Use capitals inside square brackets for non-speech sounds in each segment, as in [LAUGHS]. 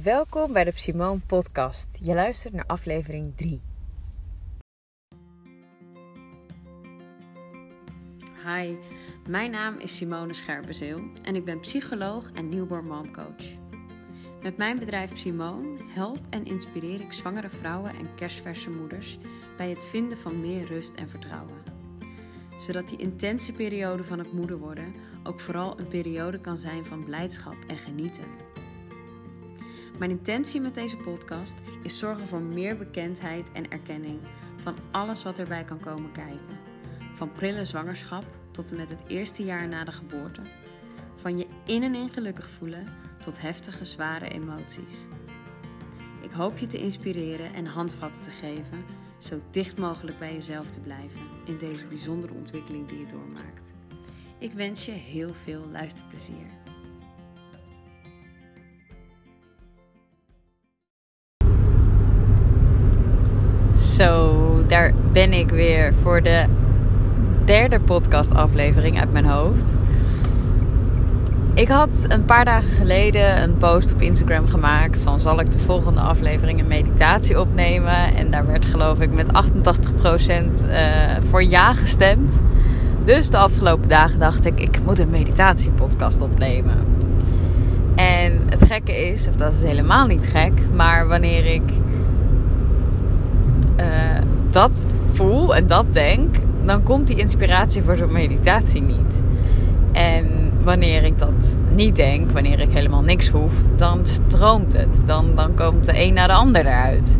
Welkom bij de Simone Podcast. Je luistert naar aflevering 3. Hi, mijn naam is Simone Scherpenzeel en ik ben psycholoog en newborn momcoach. Met mijn bedrijf Simone help en inspireer ik zwangere vrouwen en kerstverse moeders bij het vinden van meer rust en vertrouwen. Zodat die intense periode van het moeder worden ook vooral een periode kan zijn van blijdschap en genieten. Mijn intentie met deze podcast is zorgen voor meer bekendheid en erkenning van alles wat erbij kan komen kijken. Van prille zwangerschap tot en met het eerste jaar na de geboorte. Van je in en in gelukkig voelen tot heftige, zware emoties. Ik hoop je te inspireren en handvatten te geven, zo dicht mogelijk bij jezelf te blijven in deze bijzondere ontwikkeling die je doormaakt. Ik wens je heel veel luisterplezier. Zo, daar ben ik weer voor de derde podcastaflevering uit mijn hoofd. Ik had een paar dagen geleden een post op Instagram gemaakt van zal ik de volgende aflevering een meditatie opnemen. En daar werd geloof ik met 88% uh, eh, voor ja gestemd. Dus de afgelopen dagen dacht ik, ik moet een meditatiepodcast opnemen. En het gekke is, of dat is helemaal niet gek, maar wanneer ik uh, dat voel en dat denk, dan komt die inspiratie voor zo'n meditatie niet. En wanneer ik dat niet denk, wanneer ik helemaal niks hoef, dan stroomt het. Dan, dan komt de een naar de ander eruit.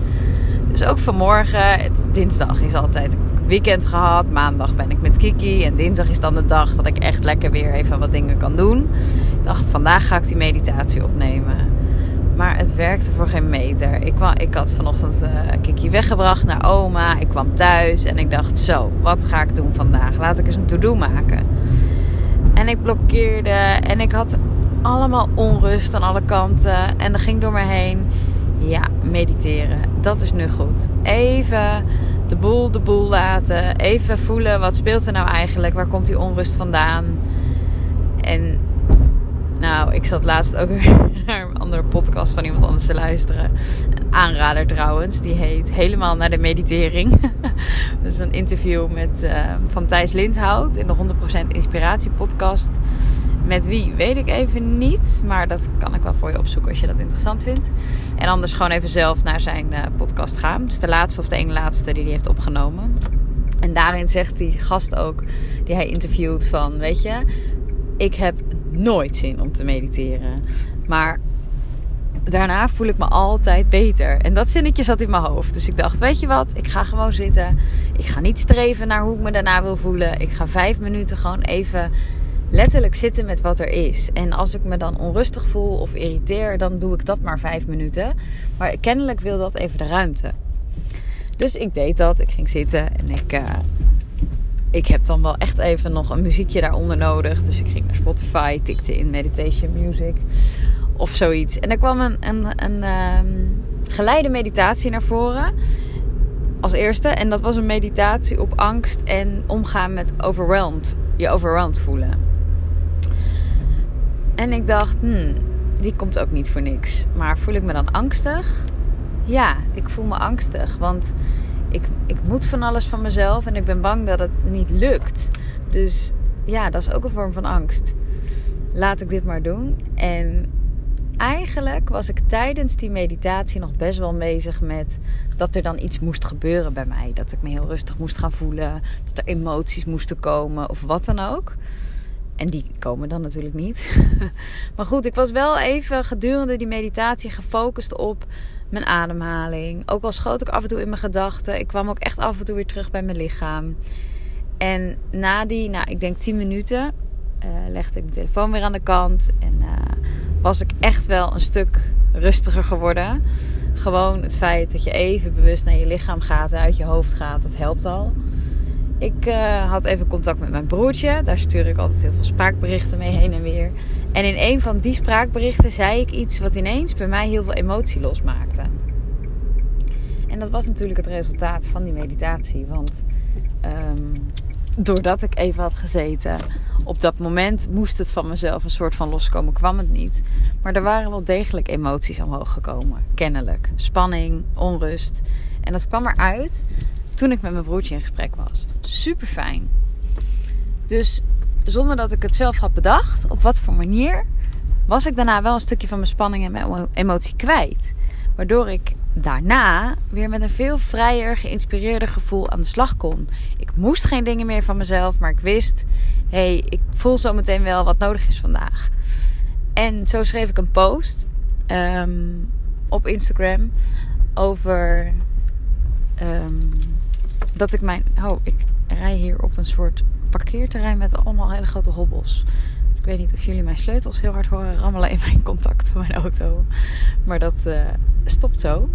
Dus ook vanmorgen, dinsdag is altijd het weekend gehad. Maandag ben ik met Kiki. En dinsdag is dan de dag dat ik echt lekker weer even wat dingen kan doen. Ik dacht, vandaag ga ik die meditatie opnemen. Maar het werkte voor geen meter. Ik, kwam, ik had vanochtend uh, Kiki weggebracht naar oma. Ik kwam thuis en ik dacht: Zo, wat ga ik doen vandaag? Laat ik eens een to-do maken. En ik blokkeerde en ik had allemaal onrust aan alle kanten. En dat ging door me heen. Ja, mediteren. Dat is nu goed. Even de boel de boel laten. Even voelen wat speelt er nou eigenlijk? Waar komt die onrust vandaan? En nou, ik zat laatst ook [LAUGHS] weer naar een andere podcast van iemand anders te luisteren. Aanrader trouwens, die heet Helemaal naar de meditering. [LAUGHS] dat is een interview met, uh, van Thijs Lindhout in de 100% Inspiratie podcast. Met wie weet ik even niet, maar dat kan ik wel voor je opzoeken als je dat interessant vindt. En anders gewoon even zelf naar zijn uh, podcast gaan. Het is de laatste of de ene laatste die hij heeft opgenomen. En daarin zegt die gast ook, die hij interviewt van, weet je, ik heb nooit zin om te mediteren. Maar daarna voel ik me altijd beter. En dat zinnetje zat in mijn hoofd. Dus ik dacht, weet je wat, ik ga gewoon zitten. Ik ga niet streven naar hoe ik me daarna wil voelen. Ik ga vijf minuten gewoon even letterlijk zitten met wat er is. En als ik me dan onrustig voel of irriteer, dan doe ik dat maar vijf minuten. Maar kennelijk wil dat even de ruimte. Dus ik deed dat. Ik ging zitten en ik uh, ik heb dan wel echt even nog een muziekje daaronder nodig. Dus ik ging naar Spotify, tikte in meditation music of zoiets. En er kwam een, een, een um, geleide meditatie naar voren als eerste. En dat was een meditatie op angst en omgaan met overwhelmed. Je overwhelmed voelen. En ik dacht, hmm, die komt ook niet voor niks. Maar voel ik me dan angstig? Ja, ik voel me angstig. Want ik, ik moet van alles van mezelf en ik ben bang dat het niet lukt. Dus ja, dat is ook een vorm van angst. Laat ik dit maar doen. En eigenlijk was ik tijdens die meditatie nog best wel bezig met dat er dan iets moest gebeuren bij mij. Dat ik me heel rustig moest gaan voelen. Dat er emoties moesten komen of wat dan ook. En die komen dan natuurlijk niet. [LAUGHS] maar goed, ik was wel even gedurende die meditatie gefocust op mijn ademhaling. Ook al schoot ik af en toe in mijn gedachten. Ik kwam ook echt af en toe weer terug bij mijn lichaam. En na die, nou, ik denk 10 minuten, uh, legde ik mijn telefoon weer aan de kant. En uh, was ik echt wel een stuk rustiger geworden. Gewoon het feit dat je even bewust naar je lichaam gaat en uit je hoofd gaat, dat helpt al. Ik uh, had even contact met mijn broertje. Daar stuur ik altijd heel veel spraakberichten mee heen en weer. En in een van die spraakberichten zei ik iets wat ineens bij mij heel veel emotie losmaakte. En dat was natuurlijk het resultaat van die meditatie. Want um, doordat ik even had gezeten. Op dat moment moest het van mezelf een soort van loskomen, kwam het niet. Maar er waren wel degelijk emoties omhoog gekomen, kennelijk. Spanning, onrust. En dat kwam eruit toen ik met mijn broertje in gesprek was. Super fijn. Dus zonder dat ik het zelf had bedacht, op wat voor manier, was ik daarna wel een stukje van mijn spanning en mijn emotie kwijt. Waardoor ik daarna weer met een veel vrijer, geïnspireerder gevoel aan de slag kon. Ik moest geen dingen meer van mezelf, maar ik wist: hé, hey, ik voel zo meteen wel wat nodig is vandaag. En zo schreef ik een post um, op Instagram over um, dat ik mijn. Oh, ik rij hier op een soort parkeerterrein met allemaal hele grote hobbels. Ik weet niet of jullie mijn sleutels heel hard horen rammelen in mijn contact van mijn auto. Maar dat uh, stopt zo.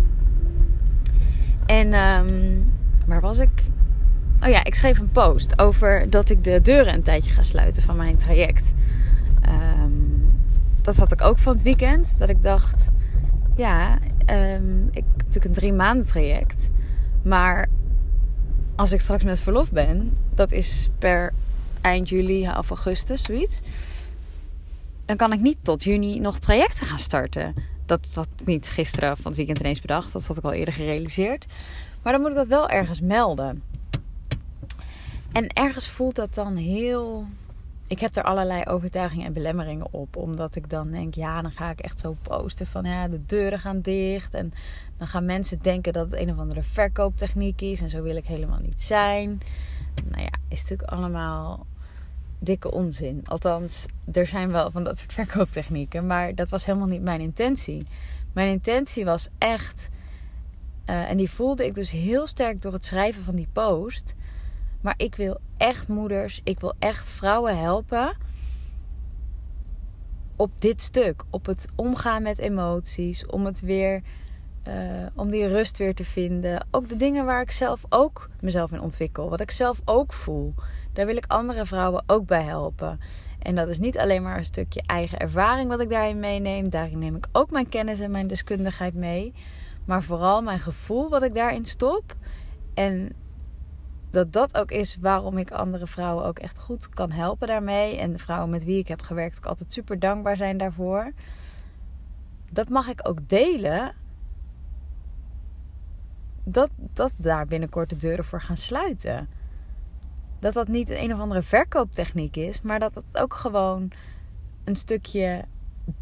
En um, waar was ik? Oh ja, ik schreef een post over dat ik de deuren een tijdje ga sluiten van mijn traject. Um, dat had ik ook van het weekend. Dat ik dacht, ja, um, ik heb natuurlijk een drie maanden traject. Maar als ik straks met verlof ben, dat is per eind juli of augustus, zoiets. Dan kan ik niet tot juni nog trajecten gaan starten. Dat had ik niet gisteren van het weekend ineens bedacht. Dat had ik al eerder gerealiseerd. Maar dan moet ik dat wel ergens melden. En ergens voelt dat dan heel. Ik heb er allerlei overtuigingen en belemmeringen op. Omdat ik dan denk, ja, dan ga ik echt zo posten van ja, de deuren gaan dicht. En dan gaan mensen denken dat het een of andere verkooptechniek is. En zo wil ik helemaal niet zijn. Nou ja, is natuurlijk allemaal dikke onzin. Althans, er zijn wel van dat soort verkooptechnieken. Maar dat was helemaal niet mijn intentie. Mijn intentie was echt. Uh, en die voelde ik dus heel sterk door het schrijven van die post. Maar ik wil echt moeders, ik wil echt vrouwen helpen. Op dit stuk. Op het omgaan met emoties. Om het weer uh, om die rust weer te vinden. Ook de dingen waar ik zelf ook mezelf in ontwikkel. Wat ik zelf ook voel. Daar wil ik andere vrouwen ook bij helpen. En dat is niet alleen maar een stukje eigen ervaring wat ik daarin meeneem. Daarin neem ik ook mijn kennis en mijn deskundigheid mee. Maar vooral mijn gevoel wat ik daarin stop. En dat dat ook is waarom ik andere vrouwen ook echt goed kan helpen daarmee. En de vrouwen met wie ik heb gewerkt ook altijd super dankbaar zijn daarvoor. Dat mag ik ook delen dat, dat daar binnenkort de deuren voor gaan sluiten. Dat dat niet een of andere verkooptechniek is, maar dat het ook gewoon een stukje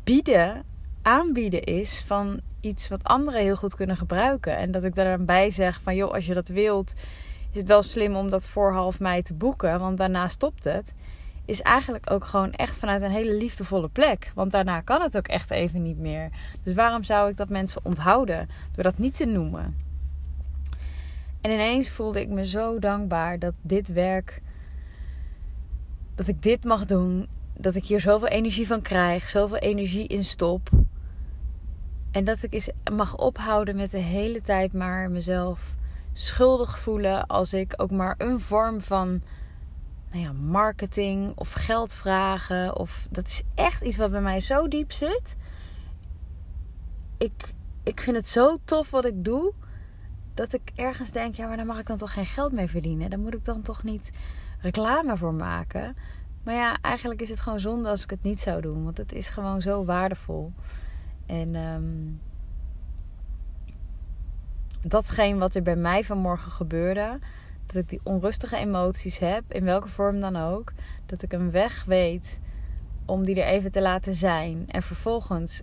bieden, aanbieden is van iets wat anderen heel goed kunnen gebruiken. En dat ik daarbij zeg van joh, als je dat wilt, is wel slim om dat voor half mei te boeken, want daarna stopt het. Is eigenlijk ook gewoon echt vanuit een hele liefdevolle plek. Want daarna kan het ook echt even niet meer. Dus waarom zou ik dat mensen onthouden door dat niet te noemen? En ineens voelde ik me zo dankbaar dat dit werk, dat ik dit mag doen, dat ik hier zoveel energie van krijg, zoveel energie in stop. En dat ik eens mag ophouden met de hele tijd maar mezelf schuldig voelen als ik ook maar een vorm van nou ja, marketing of geld vragen. Of, dat is echt iets wat bij mij zo diep zit. Ik, ik vind het zo tof wat ik doe dat ik ergens denk, ja, maar daar mag ik dan toch geen geld mee verdienen. Daar moet ik dan toch niet reclame voor maken. Maar ja, eigenlijk is het gewoon zonde als ik het niet zou doen. Want het is gewoon zo waardevol. En um, datgene wat er bij mij vanmorgen gebeurde. Dat ik die onrustige emoties heb, in welke vorm dan ook. Dat ik een weg weet om die er even te laten zijn. En vervolgens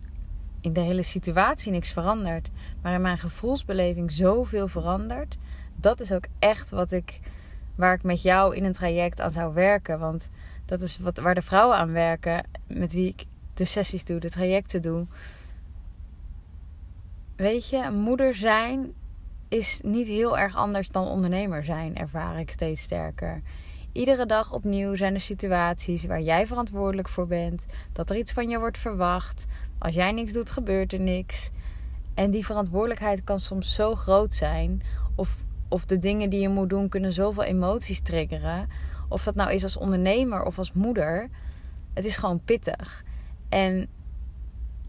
in de hele situatie niks verandert, maar in mijn gevoelsbeleving zoveel verandert. Dat is ook echt wat ik, waar ik met jou in een traject aan zou werken. Want dat is wat, waar de vrouwen aan werken, met wie ik de sessies doe, de trajecten doe. Weet je, moeder zijn is niet heel erg anders dan ondernemer zijn, ervaar ik steeds sterker. Iedere dag opnieuw zijn er situaties waar jij verantwoordelijk voor bent, dat er iets van je wordt verwacht, als jij niks doet, gebeurt er niks. En die verantwoordelijkheid kan soms zo groot zijn. Of, of de dingen die je moet doen kunnen zoveel emoties triggeren. Of dat nou is als ondernemer of als moeder. Het is gewoon pittig. En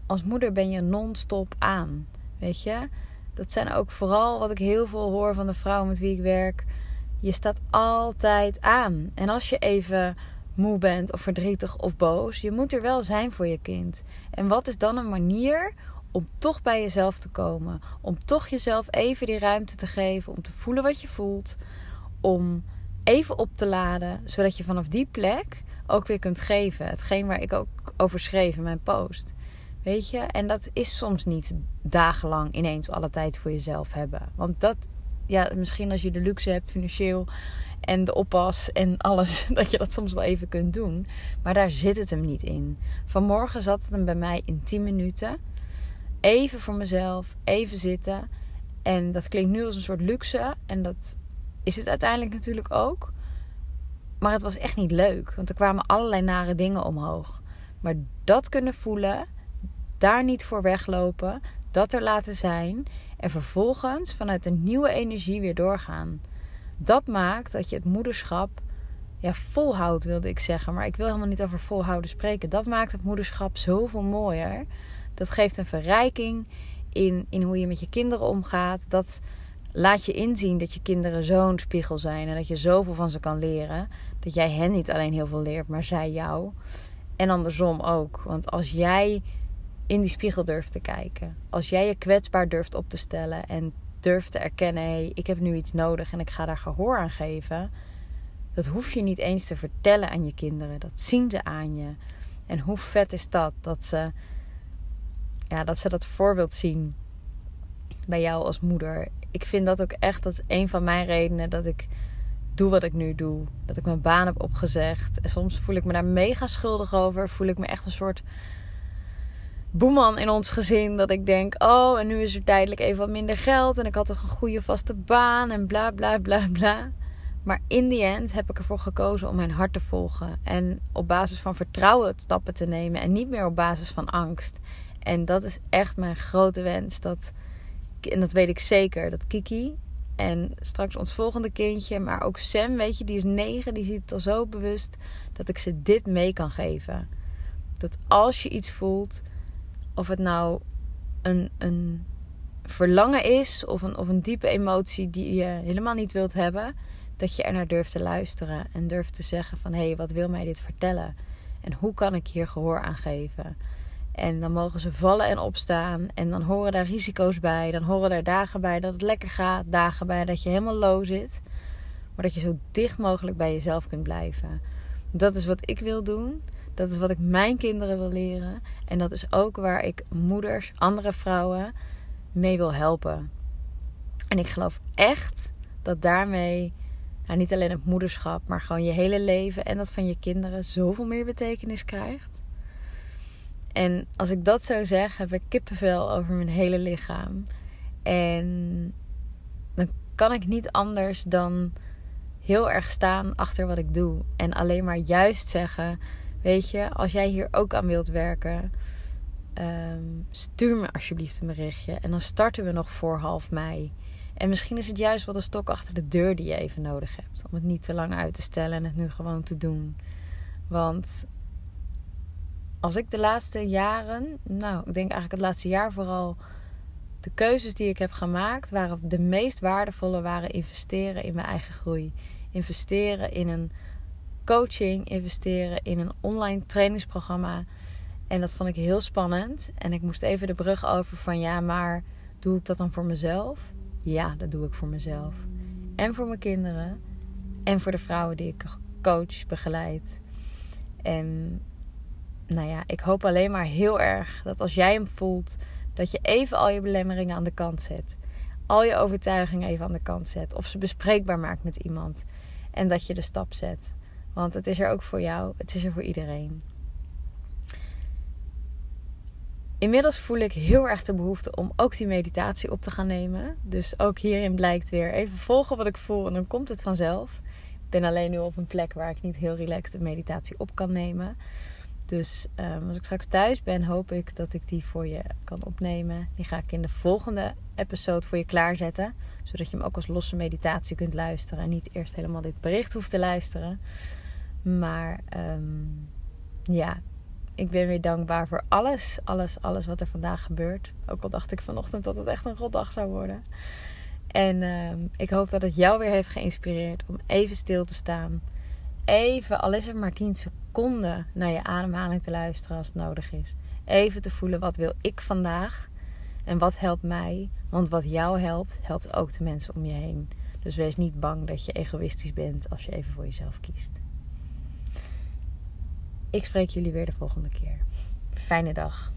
als moeder ben je non-stop aan. Weet je? Dat zijn ook vooral wat ik heel veel hoor van de vrouwen met wie ik werk. Je staat altijd aan. En als je even moe bent of verdrietig of boos, je moet er wel zijn voor je kind. En wat is dan een manier om toch bij jezelf te komen? Om toch jezelf even die ruimte te geven, om te voelen wat je voelt, om even op te laden, zodat je vanaf die plek ook weer kunt geven. Hetgeen waar ik ook over schreef in mijn post. Weet je? En dat is soms niet dagenlang ineens alle tijd voor jezelf hebben. Want dat, ja, misschien als je de luxe hebt financieel en de oppas en alles, [LAUGHS] dat je dat soms wel even kunt doen. Maar daar zit het hem niet in. Vanmorgen zat het hem bij mij in 10 minuten. Even voor mezelf, even zitten. En dat klinkt nu als een soort luxe. En dat is het uiteindelijk natuurlijk ook. Maar het was echt niet leuk. Want er kwamen allerlei nare dingen omhoog. Maar dat kunnen voelen, daar niet voor weglopen, dat er laten zijn. En vervolgens vanuit een nieuwe energie weer doorgaan. Dat maakt dat je het moederschap ja, volhoudt, wilde ik zeggen. Maar ik wil helemaal niet over volhouden spreken. Dat maakt het moederschap zoveel mooier. Dat geeft een verrijking in, in hoe je met je kinderen omgaat. Dat laat je inzien dat je kinderen zo'n spiegel zijn en dat je zoveel van ze kan leren. Dat jij hen niet alleen heel veel leert, maar zij jou. En andersom ook. Want als jij in die spiegel durft te kijken, als jij je kwetsbaar durft op te stellen en durft te erkennen: hé, hey, ik heb nu iets nodig en ik ga daar gehoor aan geven. Dat hoef je niet eens te vertellen aan je kinderen. Dat zien ze aan je. En hoe vet is dat? Dat ze, ja, dat, ze dat voorbeeld zien bij jou als moeder ik vind dat ook echt, dat is een van mijn redenen dat ik doe wat ik nu doe. Dat ik mijn baan heb opgezegd. En soms voel ik me daar mega schuldig over. Voel ik me echt een soort boeman in ons gezin. Dat ik denk, oh, en nu is er tijdelijk even wat minder geld. En ik had toch een goede vaste baan en bla bla bla bla. Maar in die end heb ik ervoor gekozen om mijn hart te volgen. En op basis van vertrouwen stappen te nemen. En niet meer op basis van angst. En dat is echt mijn grote wens. Dat en dat weet ik zeker, dat Kiki en straks ons volgende kindje, maar ook Sam, weet je, die is negen, die ziet het al zo bewust dat ik ze dit mee kan geven. Dat als je iets voelt, of het nou een, een verlangen is of een, of een diepe emotie die je helemaal niet wilt hebben, dat je er naar durft te luisteren en durft te zeggen van hé, hey, wat wil mij dit vertellen? En hoe kan ik hier gehoor aan geven? En dan mogen ze vallen en opstaan. En dan horen daar risico's bij. Dan horen daar dagen bij dat het lekker gaat. Dagen bij dat je helemaal low zit. Maar dat je zo dicht mogelijk bij jezelf kunt blijven. Dat is wat ik wil doen. Dat is wat ik mijn kinderen wil leren. En dat is ook waar ik moeders, andere vrouwen mee wil helpen. En ik geloof echt dat daarmee nou, niet alleen het moederschap, maar gewoon je hele leven en dat van je kinderen zoveel meer betekenis krijgt. En als ik dat zo zeg, heb ik kippenvel over mijn hele lichaam. En dan kan ik niet anders dan heel erg staan achter wat ik doe. En alleen maar juist zeggen: Weet je, als jij hier ook aan wilt werken, ehm, stuur me alsjeblieft een berichtje. En dan starten we nog voor half mei. En misschien is het juist wel de stok achter de deur die je even nodig hebt. Om het niet te lang uit te stellen en het nu gewoon te doen. Want als ik de laatste jaren, nou, ik denk eigenlijk het laatste jaar vooral, de keuzes die ik heb gemaakt, waren de meest waardevolle waren investeren in mijn eigen groei. Investeren in een coaching, investeren in een online trainingsprogramma. En dat vond ik heel spannend. En ik moest even de brug over van ja, maar doe ik dat dan voor mezelf? Ja, dat doe ik voor mezelf. En voor mijn kinderen. En voor de vrouwen die ik coach, begeleid. En nou ja, ik hoop alleen maar heel erg dat als jij hem voelt, dat je even al je belemmeringen aan de kant zet. Al je overtuigingen even aan de kant zet. Of ze bespreekbaar maakt met iemand. En dat je de stap zet. Want het is er ook voor jou, het is er voor iedereen. Inmiddels voel ik heel erg de behoefte om ook die meditatie op te gaan nemen. Dus ook hierin blijkt weer even volgen wat ik voel en dan komt het vanzelf. Ik ben alleen nu op een plek waar ik niet heel relaxed de meditatie op kan nemen. Dus um, als ik straks thuis ben, hoop ik dat ik die voor je kan opnemen. Die ga ik in de volgende episode voor je klaarzetten. Zodat je hem ook als losse meditatie kunt luisteren. En niet eerst helemaal dit bericht hoeft te luisteren. Maar um, ja, ik ben weer dankbaar voor alles, alles, alles wat er vandaag gebeurt. Ook al dacht ik vanochtend dat het echt een rotdag zou worden. En ehm, ik hoop dat het jou weer heeft geïnspireerd om even stil te staan. Even, al is het maar 10 seconden, naar je ademhaling te luisteren als het nodig is. Even te voelen wat wil ik vandaag en wat helpt mij. Want wat jou helpt, helpt ook de mensen om je heen. Dus wees niet bang dat je egoïstisch bent als je even voor jezelf kiest. Ik spreek jullie weer de volgende keer. Fijne dag.